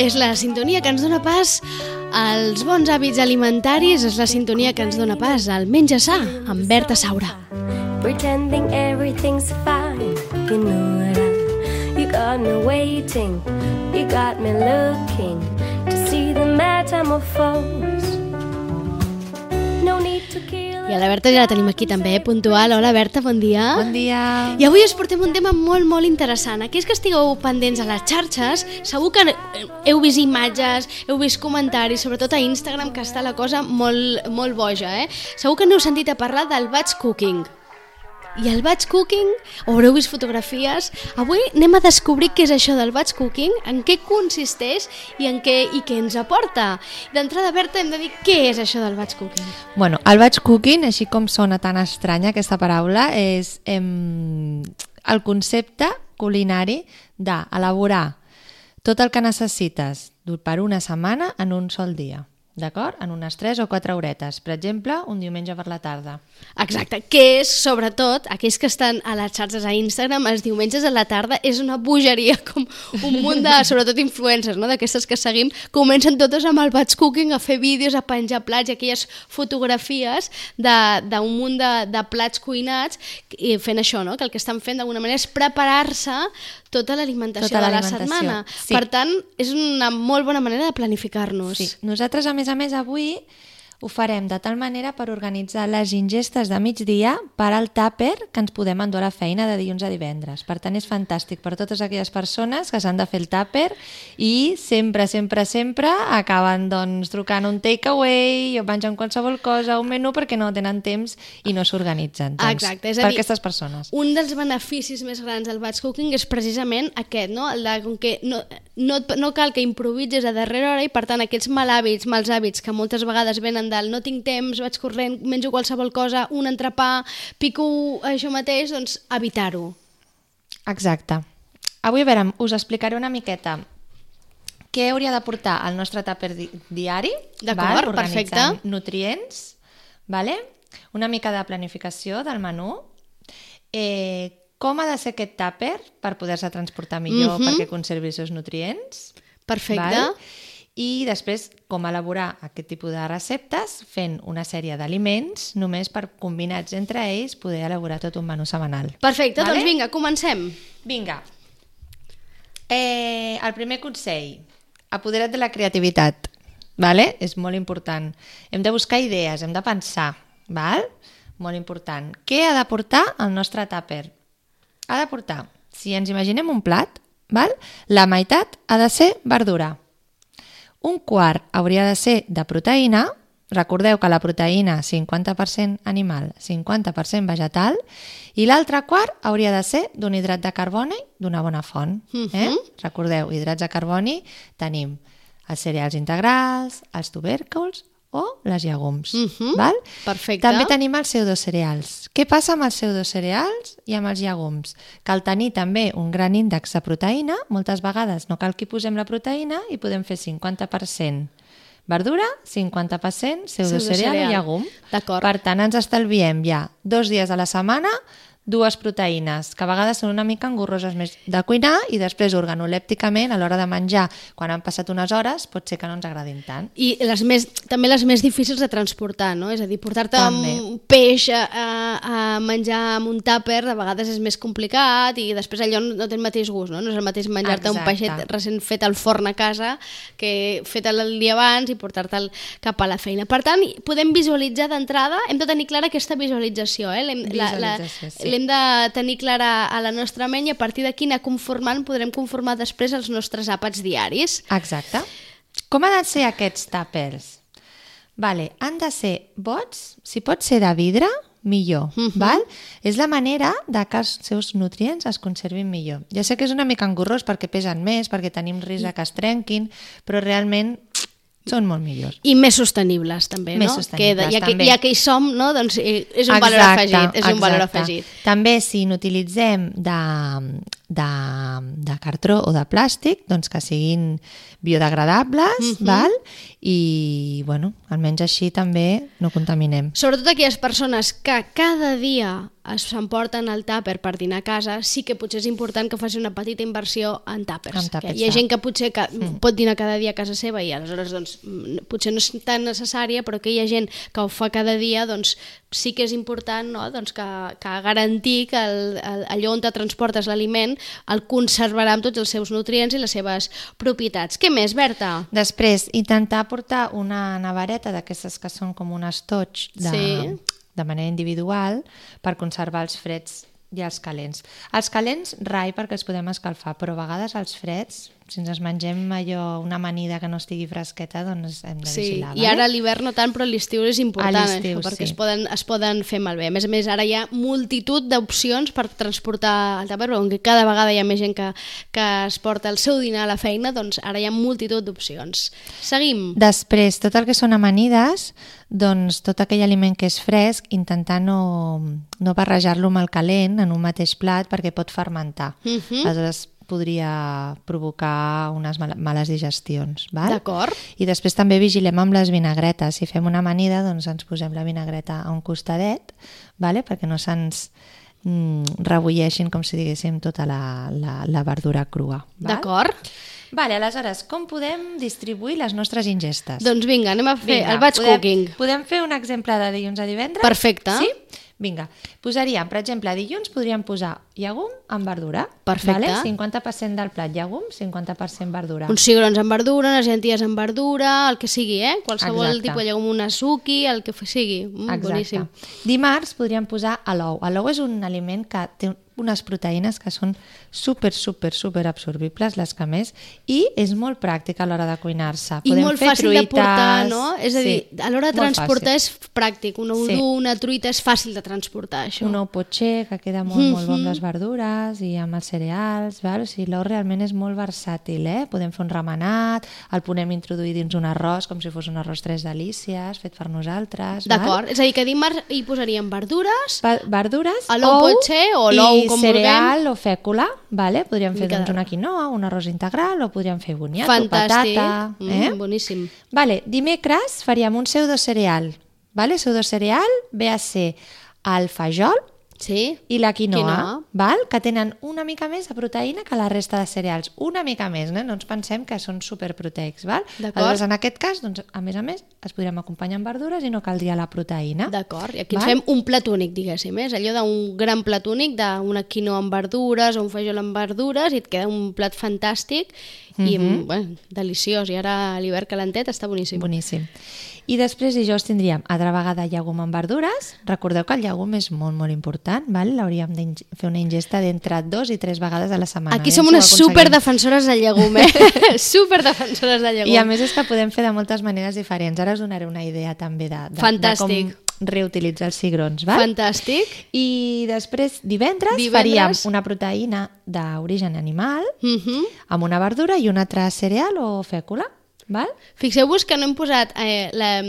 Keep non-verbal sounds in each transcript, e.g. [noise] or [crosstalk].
És la sintonia que ens dona pas als bons hàbits alimentaris, és la sintonia que ens dona pas al Menja Sa, amb Berta Saura. Pretending everything's fine, you know it You got me waiting, you got me looking to see the metamorphose. No need to kill i a la Berta ja la tenim aquí també, eh, puntual. Hola Berta, bon dia. Bon dia. I avui us portem un tema molt, molt interessant. Aquells que estigueu pendents a les xarxes, segur que heu vist imatges, heu vist comentaris, sobretot a Instagram, que està la cosa molt, molt boja, eh? Segur que n'heu sentit a parlar del batch cooking i el batch cooking, haureu vist fotografies. Avui anem a descobrir què és això del batch cooking, en què consisteix i en què, i què ens aporta. D'entrada, Berta, hem de dir què és això del batch cooking. Bueno, el batch cooking, així com sona tan estranya aquesta paraula, és em, el concepte culinari d'elaborar tot el que necessites per una setmana en un sol dia d'acord? En unes 3 o 4 horetes, per exemple, un diumenge per la tarda. Exacte, que és, sobretot, aquells que estan a les xarxes a Instagram, els diumenges a la tarda, és una bogeria, [laughs] com un munt de, sobretot, influencers, no?, d'aquestes que seguim, comencen totes amb el batch cooking, a fer vídeos, a penjar plats i aquelles fotografies d'un munt de, de plats cuinats, i fent això, no?, que el que estan fent d'alguna manera és preparar-se tota l'alimentació tota de la setmana. Sí. Per tant, és una molt bona manera de planificar-nos. Sí. Nosaltres, a més a més, avui ho farem de tal manera per organitzar les ingestes de migdia per al tàper que ens podem endur a la feina de dilluns a divendres. Per tant, és fantàstic per totes aquelles persones que s'han de fer el tàper i sempre, sempre, sempre acaben doncs, trucant un takeaway o menjant qualsevol cosa, un menú perquè no tenen temps i no s'organitzen. Doncs, Exacte, és per dir, aquestes persones. Un dels beneficis més grans del batch cooking és precisament aquest, no? El de, com que no, no, no cal que improvises a darrera hora i per tant aquests mal hàbits, mals hàbits que moltes vegades venen del no tinc temps, vaig corrent, menjo qualsevol cosa, un entrepà, pico això mateix, doncs evitar-ho. Exacte. Avui, a veure, us explicaré una miqueta què hauria de portar el nostre tàper di diari, D'acord, perfecte. nutrients, vale? una mica de planificació del menú, eh, com ha de ser aquest tàper per poder-se transportar millor mm -hmm. perquè conservi els seus nutrients. Perfecte. Val? I després com elaborar aquest tipus de receptes fent una sèrie d'aliments només per combinats entre ells poder elaborar tot un menú setmanal. Perfecte, vale? doncs vinga, comencem. Vinga. Eh, el primer consell, apodera't de la creativitat. Vale? És molt important. Hem de buscar idees, hem de pensar. Val? Molt important. Què ha de portar el nostre tàper? Ha de portar, si ens imaginem un plat, val? la meitat ha de ser verdura un quart hauria de ser de proteïna, recordeu que la proteïna 50% animal, 50% vegetal, i l'altre quart hauria de ser d'un hidrat de carboni d'una bona font. Eh? Uh -huh. Recordeu, hidrats de carboni tenim els cereals integrals, els tubèrculs o les llegums. Uh -huh. val? Perfecte. També tenim els pseudocereals. Què passa amb els pseudocereals i amb els llegums? Cal tenir també un gran índex de proteïna, moltes vegades no cal que hi posem la proteïna i podem fer 50% verdura, 50% pseudocereal i llegum. Per tant, ens estalviem ja dos dies a la setmana dues proteïnes, que a vegades són una mica engorroses més de cuinar i després organolèpticament a l'hora de menjar, quan han passat unes hores, pot ser que no ens agradin tant. I les més, també les més difícils de transportar, no? És a dir, portar-te un peix a, a menjar amb un tàper de vegades és més complicat i després allò no té el mateix gust, no? No és el mateix menjar-te un peixet recent fet al forn a casa que fet el dia abans i portar-te'l cap a la feina. Per tant, podem visualitzar d'entrada, hem de tenir clara aquesta visualització, eh? La, sí hem de tenir clara a la nostra ment i a partir d'aquí anar conformant, podrem conformar després els nostres àpats diaris. Exacte. Com han de ser aquests tàpers? Vale, han de ser bots, si pot ser de vidre, millor, uh mhm. -huh. val? És la manera de que els seus nutrients es conservin millor. Ja sé que és una mica engorrós perquè pesen més, perquè tenim risc que es trenquin, però realment són molt millors. I més sostenibles, també, més no? Sostenibles, que, ja, que, ja que hi som, no? doncs eh, és un exacte, valor afegit. És exacte. un valor afegit. També, si n'utilitzem de, de, de cartró o de plàstic doncs que siguin biodegradables, mm -hmm. val? i bueno, almenys així també no contaminem. Sobretot aquelles persones que cada dia s'emporten el tàper per dinar a casa, sí que potser és important que faci una petita inversió en tàpers. En tàpers, que hi ha gent que potser que mm. pot dinar cada dia a casa seva i aleshores doncs, potser no és tan necessària, però que hi ha gent que ho fa cada dia, doncs sí que és important no? doncs que, que garantir que el, el, allò on te transportes l'aliment el conservarà amb tots els seus nutrients i les seves propietats. Què més, Berta? Després, intentar portar una navareta d'aquestes que són com un estoig de, Sí. de manera individual per conservar els freds i els calents. Els calents, rai, perquè els podem escalfar, però a vegades els freds, si ens mengem allò, una amanida que no estigui fresqueta, doncs hem de Sí, vigilar. i ara l'hivern no tant, però l'estiu és important, això, perquè sí. es, poden, es poden fer malbé. A més a més, ara hi ha multitud d'opcions per transportar el tàper, però cada vegada hi ha més gent que, que es porta el seu dinar a la feina, doncs ara hi ha multitud d'opcions. Seguim. Després, tot el que són amanides, doncs tot aquell aliment que és fresc, intentar no, no barrejar-lo amb el calent en un mateix plat perquè pot fermentar. Mhm. Aleshores podria provocar unes mal males digestions. D'acord. I després també vigilem amb les vinagretes. Si fem una amanida, doncs ens posem la vinagreta a un costadet, vale? perquè no se'ns mm, rebulleixin, com si diguéssim, tota la, la, la verdura crua. D'acord. Vale, aleshores, com podem distribuir les nostres ingestes? Doncs vinga, anem a fer Vinga, el batch podem, cooking. Podem fer un exemple de dilluns a divendres? Perfecte. Sí? Vinga, posaríem, per exemple, dilluns podríem posar llegum amb verdura. Perfecte. Vale? 50% del plat llegum, 50% verdura. Uns cigrons amb verdura, unes llenties amb verdura, el que sigui, eh? Qualsevol Exacte. tipus de llegum, una suqui, el que sigui. Mm, Exacte. boníssim. Dimarts podríem posar a l'ou. A l'ou és un aliment que té unes proteïnes que són super, super, super absorbibles, les que més, i és molt pràctic a l'hora de cuinar-se. I Podem molt fer fàcil de truites... portar, no? És a dir, Sí, a l'hora de transportar fàcil. és pràctic. Un ou Sí. dur, una truita és fàcil de transportar, això. un ou potxer que queda molt, molt bo amb Mhm. les verdures i amb els cereals, val? o sigui, l'ou realment és molt versàtil, eh? podem fer un remenat, el podem introduir dins un arròs com si fos un arròs tres delícies, fet per nosaltres. D'acord, és a dir, que dimarts hi posaríem verdures, Va- Verdures, l'ou ou potxer o l'ou, com cereal o fècula, vale? podríem fer doncs, una quinoa, un arròs integral o podríem fer boniato, fantàstic. patata. Eh? Mm, boníssim. Vale, dimecres faríem un pseudocereal. Vale? Pseudocereal ve a ser el fajol Sí? i la quinoa, Quinoa. Val? que tenen una mica més de proteïna que la resta de cereals. Una mica més, no, no ens pensem que són superproteics. Val? Aleshores, en aquest cas, doncs, a més a més, es podríem acompanyar amb verdures i no caldria la proteïna. D'acord, i aquí ens Val? fem un plat únic, diguéssim, és allò d'un gran plat únic, d'una quinoa amb verdures o un fajol amb verdures, i et queda un plat fantàstic i Mhm. bueno, deliciós. I ara a l'hivern calentet està boníssim. Boníssim. I després dijous tindríem altra vegada llegum amb verdures. Recordeu que el llegum és molt, molt important, val? l'hauríem de fer una ingesta d'entre dos i tres vegades a la setmana. Aquí Aviam som unes superdefensores del llegum, eh? [laughs] superdefensores del llegum. I a més és que podem fer de moltes maneres diferents. Ara us donaré una idea també de, de, Fantàstic. de com reutilitzar els cigrons. Val? Fantàstic. I després, divendres, Divendres. faríem una proteïna d'origen animal Uh -huh. amb una verdura i un altre cereal o fècula. Val? Fixeu-vos que no hem posat... Eh, la,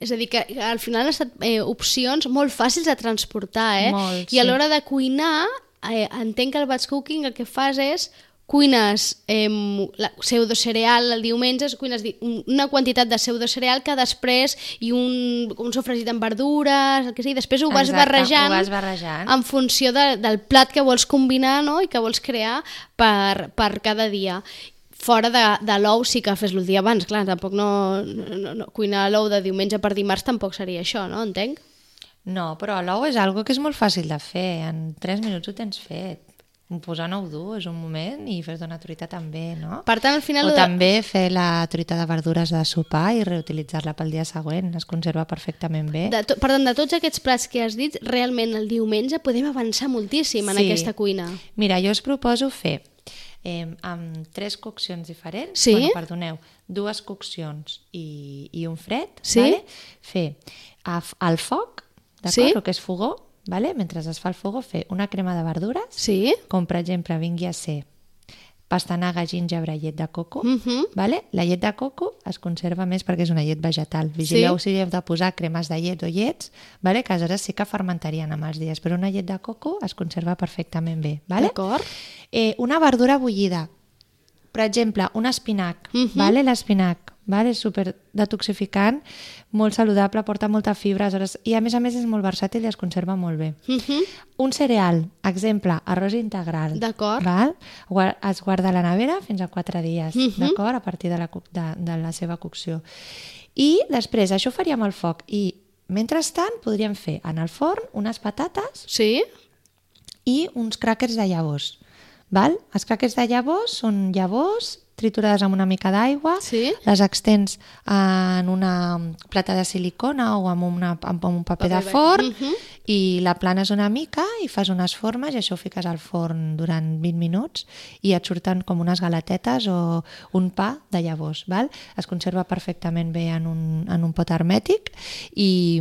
és a dir, que al final han estat eh, opcions molt fàcils de transportar, eh? Molt, I a sí. l'hora de cuinar, eh, entenc que el batch cooking el que fas és cuines eh, la pseudocereal el diumenge, cuines una quantitat de pseudocereal que després i un, un sofregit amb verdures, el que sigui, després ho vas Exacte, barrejant ho vas barrejant. en funció de, del plat que vols combinar no? i que vols crear per, per cada dia fora de, de l'ou sí que fes-lo el dia abans, clar, tampoc no, no, no cuinar l'ou de diumenge per dimarts tampoc seria això, no? Entenc? No, però l'ou és algo que és molt fàcil de fer. En 3 minuts ho tens fet. Posar un ou dur és un moment i fer una truita també, no? Per tant, al final... O de- també fer la truita de verdures de sopar i reutilitzar-la pel dia següent. Es conserva perfectament bé. De to, per tant, de tots aquests plats que has dit, realment el diumenge podem avançar moltíssim en Sí. aquesta cuina. Mira, jo us proposo fer eh, amb tres coccions diferents, Sí? bueno, perdoneu, dues coccions i, i un fred, Sí? vale? fer al foc, d'acord? Sí? El que és fogó, vale? mentre es fa el fogó, fer una crema de verdures, Sí? com per exemple vingui a ser pastanaga, gingebre, llet de coco. Mhm. vale? La llet de coco es conserva més perquè és una llet vegetal. Vigileu si hi heu de posar cremes de llet o llets, vale? que aleshores sí que fermentarien amb els dies, però una llet de coco es conserva perfectament bé. Vale? D'acord. Eh, una verdura bullida. Per exemple, un espinac. Mhm. vale? L'espinac vale? és super detoxificant, molt saludable, porta molta fibra, aleshores, i a més a més és molt versàtil i es conserva molt bé. Mhm. Un cereal, exemple, arròs integral. D'acord. Val? Es guarda a la nevera fins a 4 dies, Mhm. d'acord? A partir de la, de, de la seva cocció. I després, això ho faríem al foc. I mentrestant podríem fer en el forn unes patates Sí? i uns crackers de llavors. Val? Els crackers de llavors són llavors triturades amb una mica d'aigua, Sí. les extens en una plata de silicona o amb, una, amb un paper, Paper de forn Mhm. i la planes una mica i fas unes formes i això ho fiques al forn durant 20 minuts i et surten com unes galatetes o un pa de llavors. Val? Es conserva perfectament bé en un, en un pot hermètic i,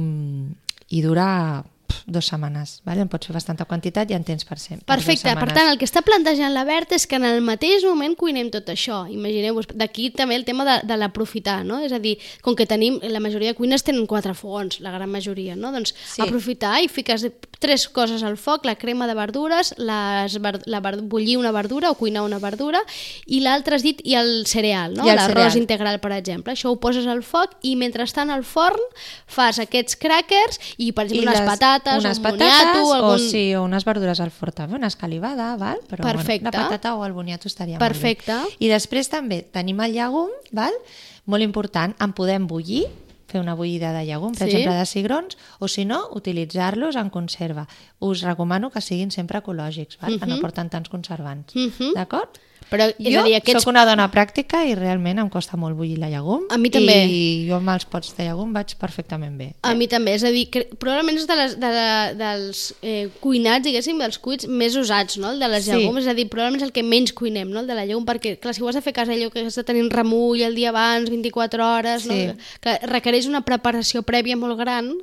i dura dues setmanes. Val? En pots fer bastanta quantitat i en tens per sempre. Perfecte, per tant, el que està plantejant la Berta és que en el mateix moment cuinem tot això. Imagineu-vos, d'aquí també el tema de, de l'aprofitar, no? És a dir, com que tenim, la majoria de cuines tenen quatre fogons, la gran majoria, no? Doncs Sí. aprofitar i fiques tres coses al foc, la crema de verdures, les, la, bullir una verdura o cuinar una verdura, i l'altre has dit, i el cereal, no? I el L'arròs integral, per exemple. Això ho poses al foc i mentrestant al forn fas aquests crackers i, per exemple, unes les- patates, unes un patates boniato, o, algun... sí, o unes verdures al forn també, una escalivada, val? Però Perfecte. Bueno, la patata o el boniato estaria Perfecte. molt bé. I després també tenim el llegum, val? molt important, en podem bullir, fer una bullida de llegum, per Sí. exemple de cigrons, o si no, utilitzar-los en conserva. Us recomano que siguin sempre ecològics, val? que no porten tants conservants. Mhm. D'acord? Però, és jo a dir, aquests... sóc una dona pràctica i realment em costa molt bullir la llegum. A mi també. I jo amb els pots de llegum vaig perfectament bé. A mi també, és a dir, que probablement és de les, de la, dels eh, cuinats, diguéssim, dels cuits més usats, no? El de les Sí. llegums, és a dir, probablement és el que menys cuinem, no? El de la llegum, perquè, clar, si ho has de fer casa allò que has de tenir un remull el dia abans, 24 hores, Sí. no? Que requereix una preparació prèvia molt gran,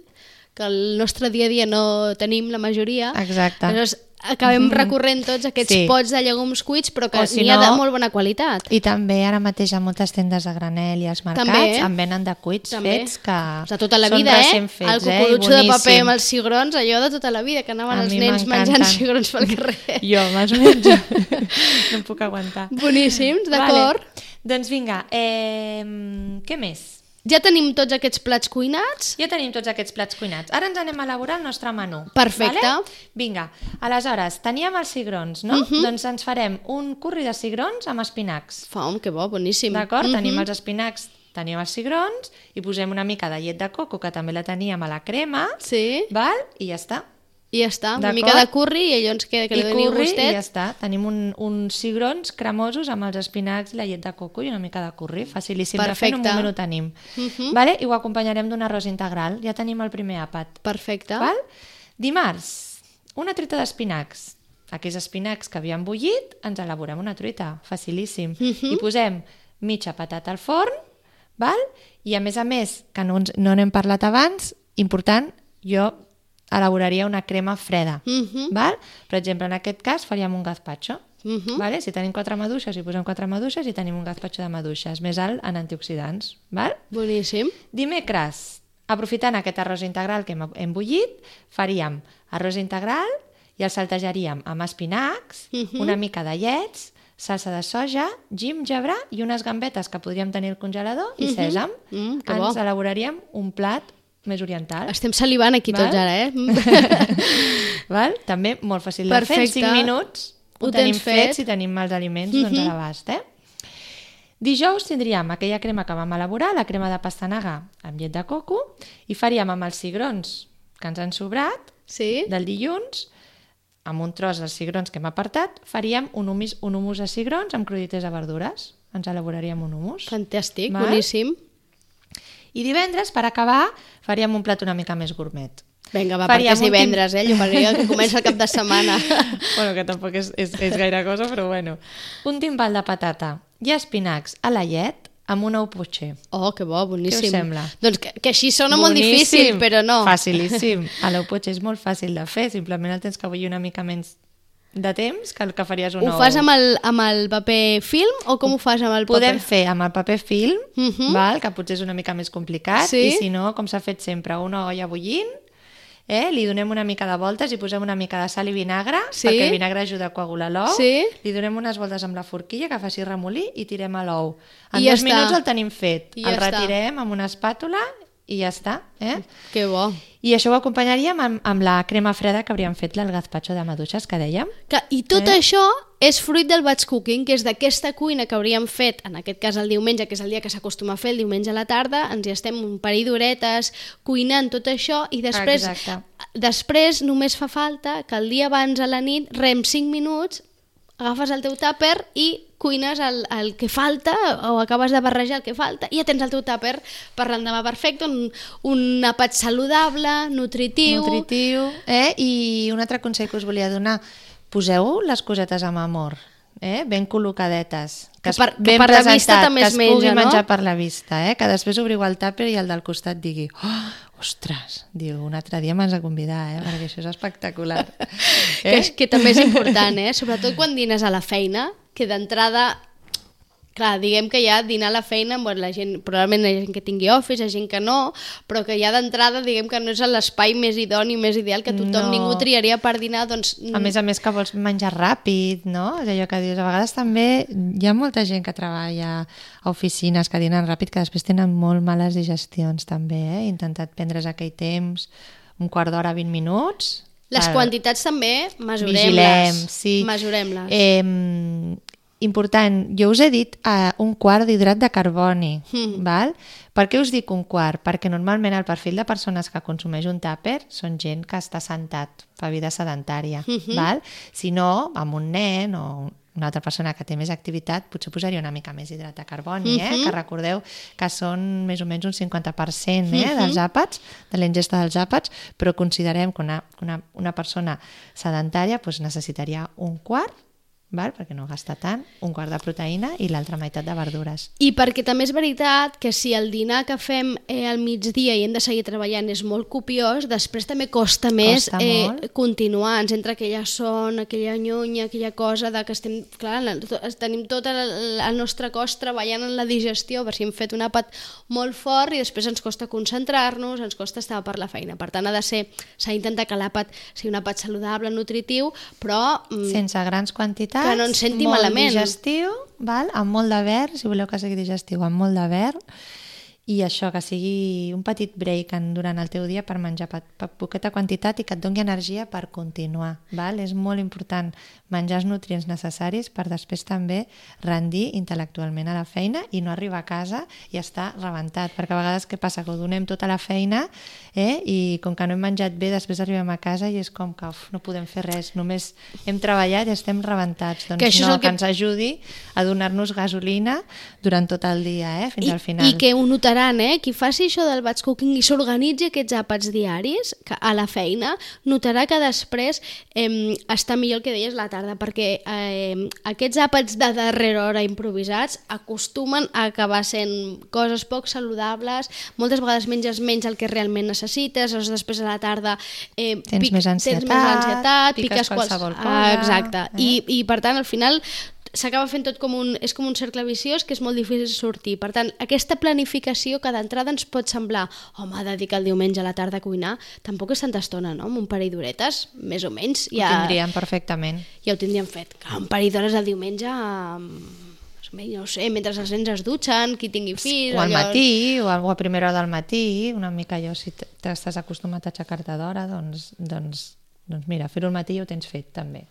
que el nostre dia a dia no tenim la majoria. Exacte. Aleshores, acabem recorrent tots aquests Sí. pots de llegums cuits, però que si n'hi ha de no- molt bona qualitat. I també ara mateix a moltes tendes de granel i als mercats També. en venen de cuits També. fets que De tota la vida, eh? recent fets, el eh? Cucurutxo de paper amb els cigrons, allò de tota la vida, que anaven els nens menjant [laughs] cigrons pel carrer. Jo me'ls menjo. [laughs] no em puc aguantar. Boníssims, d'acord. Vale. Doncs vinga, eh, què més? Ja tenim tots aquests plats cuinats. Ja tenim tots aquests plats cuinats. Ara ens anem a elaborar el nostre menú. Perfecte. Vale? Vinga, aleshores, teníem els cigrons, no? Doncs ens farem un curri de cigrons amb espinacs. Fam, que bo, boníssim. D'acord? Mhm. Tenim els espinacs, tenim els cigrons i posem una mica de llet de coco, que també la teníem a la crema, Sí, val? I ja està. I ja està. Una mica de curri i allò ens queda que li I doni curri gustet. i ja està. Tenim un, uns cigrons cremosos amb els espinacs i la llet de coco i una mica de curri. Facilíssim de fer, en un Perfecte. moment ho tenim. Mhm. vale? I ho acompanyarem d'un arròs integral. Ja tenim el primer àpat. Perfecte. Val? Dimarts, una truita d'espinacs. Aquells espinacs que havíem bullit, ens elaborem una truita. Facilíssim. Mhm. I posem mitja patata al forn, val? i a més a més, que no, ens, no n'hem parlat abans, important, jo elaboraria una crema freda. Mhm. val? Per exemple, en aquest cas faríem un gazpacho. Mhm. Vale? Si tenim quatre maduixes, hi posem quatre maduixes i tenim un gazpacho de maduixes, més alt en antioxidants. Val? Boníssim. Dimecres, aprofitant aquest arròs integral que hem, hem bullit, faríem arròs integral i el saltejaríem amb espinacs, Mhm. una mica de llets, salsa de soja, gingebre i unes gambetes que podríem tenir al congelador i sèsam. Mm, Ens bo. elaboraríem un plat més oriental. Estem salivant aquí Val? tots ara, eh? [laughs] [laughs] Val? També molt fàcil de fer, en Perfecte. 5 minuts ho, Ho tenim fet, fet. si tenim els aliments doncs a l'abast, eh? Dijous tindríem aquella crema que vam elaborar, la crema de pastanaga amb llet de coco, i faríem amb els cigrons que ens han sobrat Sí? del dilluns, amb un tros dels cigrons que hem apartat, faríem un humus, un humus de cigrons amb crudités de verdures. Ens elaboraríem un humus. Fantàstic, Val? boníssim. I divendres, per acabar, faríem un plat una mica més gourmet. Vinga, va, Faríem perquè és un divendres, eh? Perquè que comença el cap de setmana. [laughs] bueno, que tampoc és, és, és gaire cosa, però bueno. Un timbal de patata i espinacs a la llet amb una upuche. Oh, que bo, boníssim. Què us sembla? Doncs que, que així sona molt difícil, però no. Facilíssim. A l'upuche és molt fàcil de fer, simplement el tens que bullir una mica menys de temps que el que faries un Ho fas amb el, amb el paper film o com ho fas amb el Podem paper? fer amb el paper film, Mhm. val? que potser és una mica més complicat, Sí. i si no, com s'ha fet sempre, una olla bullint, eh? li donem una mica de voltes i posem una mica de sal i vinagre, Sí. perquè el vinagre ajuda a coagular l'ou, Sí. li donem unes voltes amb la forquilla que faci remolí i tirem a l'ou. En I ja dos està. minuts el tenim fet, I ja el està. retirem amb una espàtula i ja està. Eh? Que bo. I això ho acompanyaríem amb, amb la crema freda que hauríem fet el gazpacho de maduixes que dèiem. Que, I tot Eh? això és fruit del batch cooking, que és d'aquesta cuina que hauríem fet, en aquest cas el diumenge, que és el dia que s'acostuma a fer, el diumenge a la tarda, ens hi estem un parell d'horetes cuinant tot això i després, Exacte. després només fa falta que el dia abans a la nit, rem 5 minuts, agafes el teu tàper i cuines el, el que falta o acabes de barrejar el que falta i ja tens el teu tàper per l'endemà perfecte, un, un àpat saludable, nutritiu... Nutritiu. Eh? I un altre consell que us volia donar, poseu les cosetes amb amor, eh? ben col·locadetes. Que es- per- que ben per la vista també que es es menja, no? menjar per la vista, eh? que després obriu el tàper i el del costat digui oh, ostres, diu, un altre dia m'has de convidar, eh? perquè això és espectacular. [laughs] que, que també és important, eh? sobretot quan dines a la feina, que d'entrada clar, diguem que ja dinar a la feina, bueno, la gent, probablement ha gent que tingui office, ha gent que no, però que ja d'entrada diguem que no és l'espai més idoni, més ideal, que tothom, No. ningú triaria per dinar, doncs... A més a més que vols menjar ràpid, no? És allò que dius, a vegades també hi ha molta gent que treballa a oficines que dinen ràpid que després tenen molt males digestions també, eh? He intentat prendre's aquell temps, un quart d'hora, 20 minuts. Les per- quantitats també, mesurem-les. Vigilem, sí. Mesurem-les. Eh, important, jo us he dit eh, un quart d'hidrat de carboni, Mm. val? Per què us dic un quart? Perquè normalment el perfil de persones que consumeix un tàper són gent que està sentat, fa vida sedentària, Mhm. val? Si no, amb un nen o una altra persona que té més activitat, potser posaria una mica més hidrat de carboni, eh? Mhm. que recordeu que són més o menys un 50% eh? Mhm. dels àpats, de la ingesta dels àpats, però considerem que una, una, una persona sedentària doncs necessitaria un quart, val? perquè no gasta tant, un quart de proteïna i l'altra meitat de verdures. I perquè també és veritat que si el dinar que fem eh, al migdia i hem de seguir treballant és molt copiós, després també costa més Costa eh, molt. continuar. Ens entra aquella son, aquella nyonya, aquella cosa de que estem... Clar, la- tenim tot el, el nostre cos treballant en la digestió, per si hem fet un àpat molt fort i després ens costa concentrar-nos, ens costa estar per la feina. Per tant, ha de ser... S'ha d'intentar que l'àpat sigui un àpat saludable, nutritiu, però... mm, Sense grans quantitats, Que no ens senti molt malament. digestiu, val? amb molt de verd, si voleu que sigui digestiu, amb molt de verd, i això, que sigui un petit break en, durant el teu dia per menjar per, per poqueta quantitat i que et doni energia per continuar. Val? És molt important menjar els nutrients necessaris per després també rendir intel·lectualment a la feina i no arribar a casa i estar rebentat, perquè a vegades què passa? Que ho donem tota la feina eh? i com que no hem menjat bé, després arribem a casa i és com que uf, no podem fer res, només hem treballat i estem rebentats. Doncs Que això és no, el que- que ens ajudi a donar-nos gasolina durant tot el dia, eh? fins I, al final. I que ho notaran, eh? Qui faci això del batch cooking i s'organitzi aquests àpats diaris que a la feina, notarà que després eh, està millor el que deies la tarda, perquè eh, aquests àpats de darrera hora improvisats acostumen a acabar sent coses poc saludables, moltes vegades menges menys el que realment necessites, llavors després a la tarda eh, Tens més ansietat, tens més ansietat piques piques, quals- qualsevol Ah, cosa, exacte. eh? I, I per tant, al final s'acaba fent tot com un, és com un cercle viciós que és molt difícil sortir. Per tant, aquesta planificació que d'entrada ens pot semblar home, dedicar el diumenge a la tarda a cuinar, tampoc és tanta estona, no? Amb un parell d'horetes, més o menys, Ho ja, tindríem perfectament. ja ho tindríem fet. Que un parell d'hores al diumenge, um, no ho sé, mentre els nens es dutxen, qui tingui fills... O al allò- matí, o a primera hora del matí, una mica allò, si t'estàs acostumat a aixecar-te d'hora, doncs, doncs, doncs mira, fer-ho al matí ja ho tens fet, també.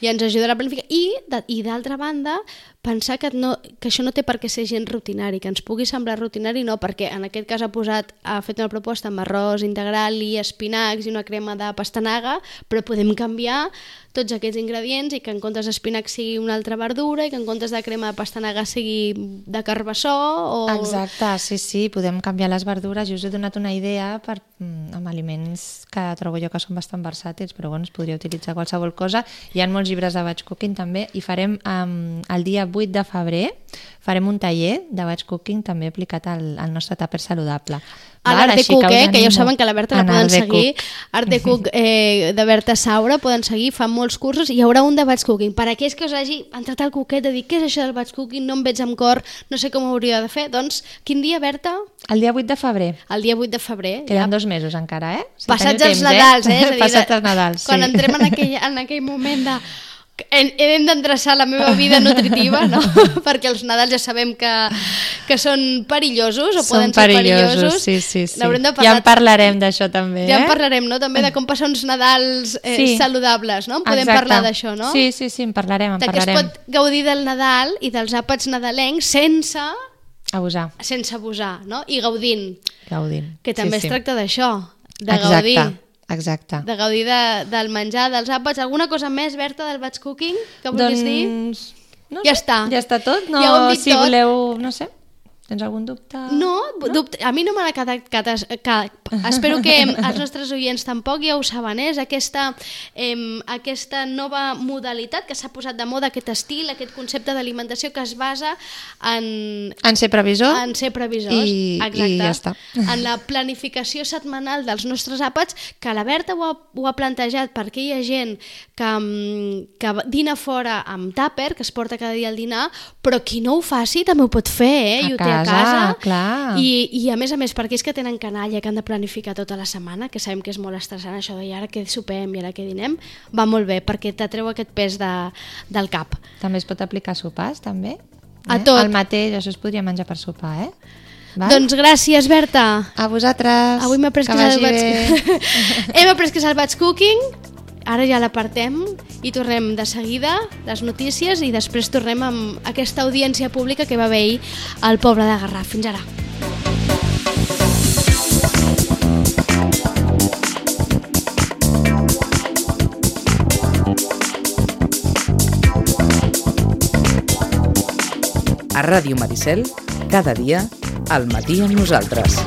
I ens ajudarà a planificar. I, i d'altra banda, pensar que, no, que això no té per què ser gent rutinari, que ens pugui semblar rutinari, no, perquè en aquest cas ha posat, ha fet una proposta amb arròs integral i espinacs i una crema de pastanaga, però podem canviar tots aquests ingredients i que en comptes d'espinac sigui una altra verdura i que en comptes de crema de pastanaga sigui de carbassó o... Exacte, sí, sí, podem canviar les verdures. Jo us he donat una idea per, mm, amb aliments que trobo jo que són bastant versàtils, però bueno, es podria utilitzar qualsevol cosa. Hi ha molts llibres de batch cooking també i farem um, el dia 8 de febrer farem un taller de batch cooking també aplicat al, al nostre tàper saludable. a l'Art de Cook, us eh, que ja animo. saben que la Berta la En poden seguir. Art de Cook eh, de Berta Saura, poden seguir, fan molts cursos i hi haurà un de batch cooking. Per aquells que us hagi entrat al coquet de dir què és això del batch cooking, no em veig amb cor, no sé com ho hauria de fer, doncs quin dia, Berta? El dia 8 de febrer. El dia 8 de febrer. Queden dos mesos encara, eh? Si Passats els temps, Nadals, eh? És a dir, Passats els Nadals, Quan sí. entrem en aquell, en aquell moment de hem, d'endreçar la meva vida [laughs] nutritiva, no? [laughs] perquè els Nadals ja sabem que, que són perillosos o poden Són ser perillosos, perillosos. sí, sí, sí. De Ja parlar en parlarem d'això també, ja eh? en parlarem, no? També de com passar uns Nadals eh, Sí. saludables, no? Podem Exacte. parlar d'això, no? Sí, sí, sí, en parlarem, en de que es parlarem. pot gaudir del Nadal i dels àpats nadalencs sense, Abusar, sense abusar, no? I gaudint, gaudint. que també sí, es tracta d'això, de Exacte, gaudir. Exacte. De gaudir de, del menjar, dels àpats. Alguna cosa més, Berta, del batch cooking que vulguis dir? doncs... No Ja sé, està. Ja està tot. No, Ja ho hem dit si tot. voleu, no sé, tens algun dubte? No, dubte, a mi no me l'ha quedat catas, cap. Espero que els nostres oients tampoc ja ho saben, eh? és aquesta, em, aquesta nova modalitat que s'ha posat de moda, aquest estil, aquest concepte d'alimentació que es basa en, En ser previsor? en ser previsors. I- Exacte. i ja està. En la planificació setmanal dels nostres àpats, que la Berta ho ha, ho ha plantejat perquè hi ha gent que, que dina fora amb tàper, que es porta cada dia al dinar, però qui no ho faci també ho pot fer, eh? I ho té a casa, casa. clar. I, I a més a més, per aquells que tenen canalla, que han de planificar tota la setmana, que sabem que és molt estressant això de i ara què sopem i ara què dinem, va molt bé, perquè t'atreu aquest pes de, del cap. També es pot aplicar a sopars, també? A eh? tot. El mateix, això es podria menjar per sopar, eh? Val? Doncs gràcies, Berta. A vosaltres. Avui m'he après que, que és bé. [laughs] Hem après que és batch cooking, ara ja l'apartem i tornem de seguida les notícies i després tornem amb aquesta audiència pública que va haver ahir al poble de Garraf. Fins ara. A Ràdio Maricel, cada dia, al matí amb nosaltres.